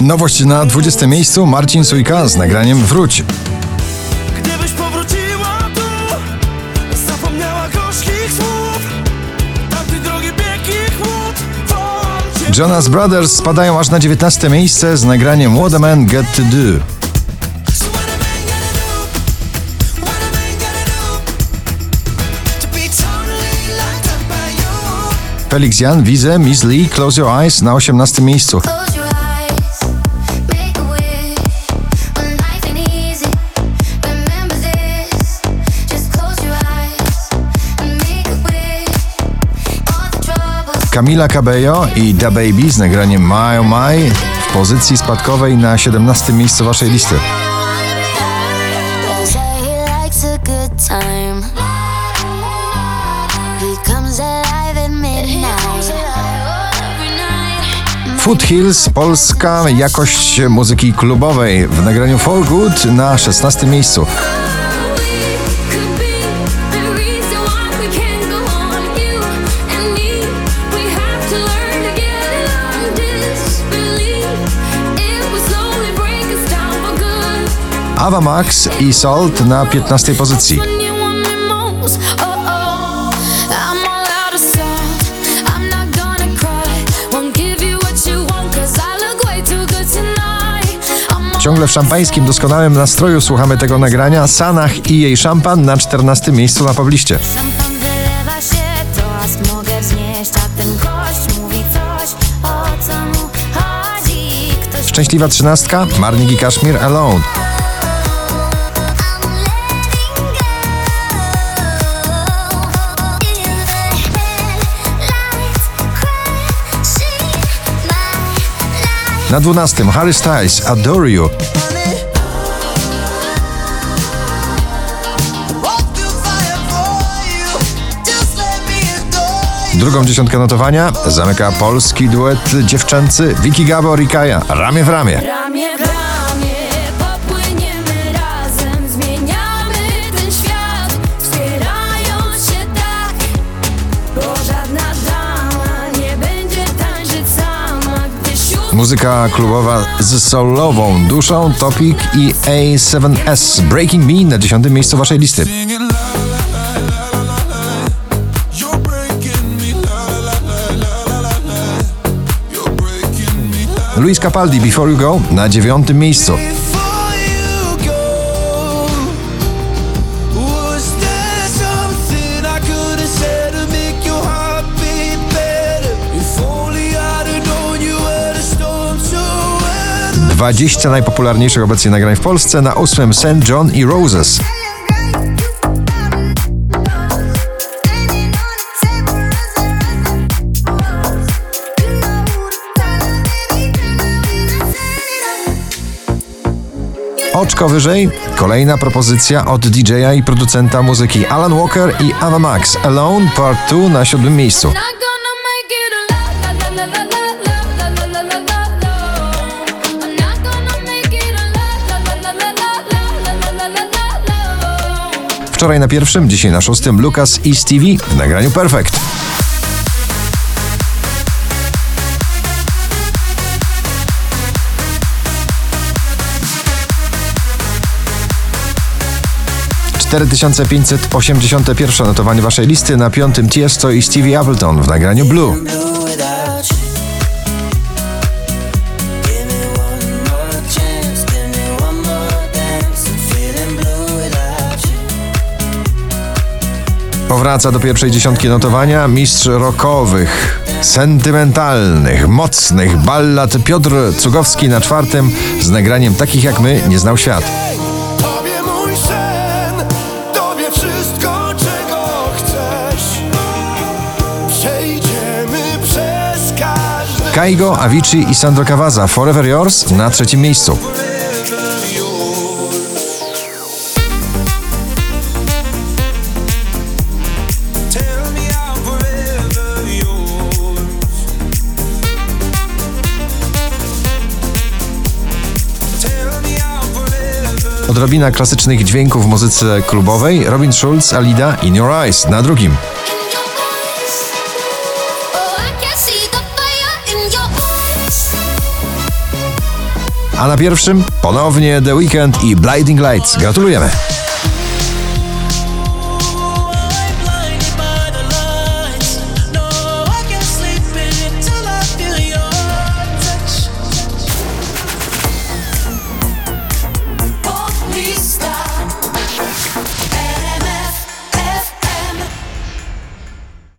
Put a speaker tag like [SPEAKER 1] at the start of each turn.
[SPEAKER 1] Nowość na 20 miejscu Marcin Sujka z nagraniem Wróć.
[SPEAKER 2] Gdybyś powróciła tu Zapomniała gorzkich słów drogi bieg i chłód
[SPEAKER 1] Jonas Brothers spadają aż na 19 miejsce z nagraniem What a Man Get To Do. Felix Jan, Wize, Miss Lee, Close Your Eyes na 18 miejscu. Camila Cabello i Da Baby z nagraniem My Oh My w pozycji spadkowej na 17 miejscu waszej listy. Foothills, polska jakość muzyki klubowej w nagraniu For Good na 16 miejscu. Ava Max i Salt na 15 pozycji. Ciągle w szampańskim doskonałym nastroju słuchamy tego nagrania Sanach i jej szampan na 14 miejscu na pobliście. Szczęśliwa trzynastka, Marnik i Kaszmir Alone. Na 12 Harry Styles, Adore You. Drugą dziesiątkę notowania zamyka polski duet dziewczęcy Vicky Gabor i Kaja. Ramię w ramię Muzyka klubowa z solową duszą, Topic i A7S. Breaking Me na dziesiątym miejscu waszej listy. Luis Capaldi, Before You Go na dziewiątym miejscu. 20 najpopularniejszych obecnie nagrań w Polsce na ósmym St. John i Roses. Oczko wyżej, kolejna propozycja od DJ-a i producenta muzyki Alan Walker i Ava Max. Alone Part 2 na siódmym miejscu. Wczoraj na pierwszym, dzisiaj na szóstym Lucas i Stevie w nagraniu Perfect. Cztery tysiące pięćset osiemdziesiąte pierwsze notowanie waszej listy na piątym Tiesto i Stevie Appleton w nagraniu Blue. Powraca do pierwszej dziesiątki notowania mistrz rockowych, sentymentalnych, mocnych ballad Piotr Cugowski na czwartym z nagraniem takich jak my nie znał świat.
[SPEAKER 2] Tobie mój sen Tobie wszystko czego chcesz Przejdziemy przez każdy
[SPEAKER 1] Kaigo, Avicii i Sandro Cavazza Forever Yours na trzecim miejscu. Odrobina klasycznych dźwięków w muzyce klubowej Robin Schulz, Alida In Your Eyes na drugim. A na pierwszym ponownie The Weekend i Blinding Lights. Gratulujemy.